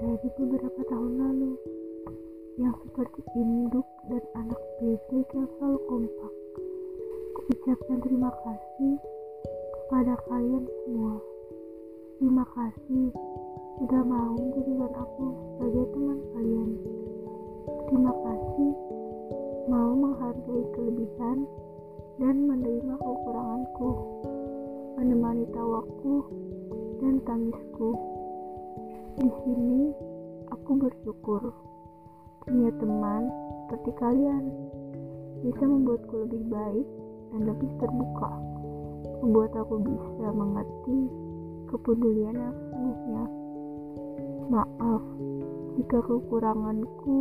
dari beberapa tahun lalu yang seperti induk dan anak bebek yang selalu kompak. Kuucapkan terima kasih kepada kalian semua. Terima kasih sudah mau menjadikan aku sebagai teman kalian. Terima kasih mau menghargai kelebihan dan menerima kekuranganku, menemani tawaku dan tangisku. Di sini aku bersyukur punya teman seperti kalian bisa membuatku lebih baik dan lebih terbuka, membuat aku bisa mengerti kepedulian yang sesungguhnya. Maaf jika kekuranganku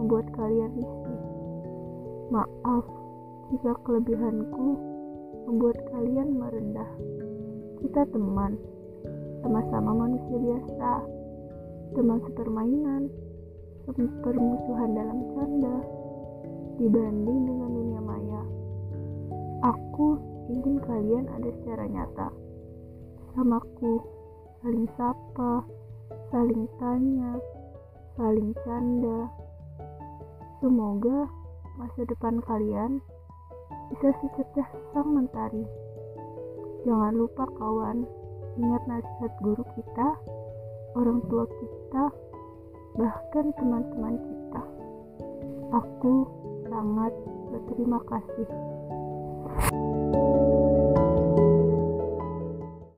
membuat kalian risih. Maaf jika kelebihanku membuat kalian merendah. Kita teman, sama-sama manusia biasa, teman sepermainan, permusuhan dalam canda, dibanding dengan dunia maya. Aku ingin kalian ada secara nyata, samaku, saling sapa, saling tanya, saling canda. Semoga masa depan kalian bisa secerdas sang mentari. Jangan lupa kawan, ingat nasihat guru kita, orang tua kita, bahkan teman-teman kita. Aku sangat berterima kasih.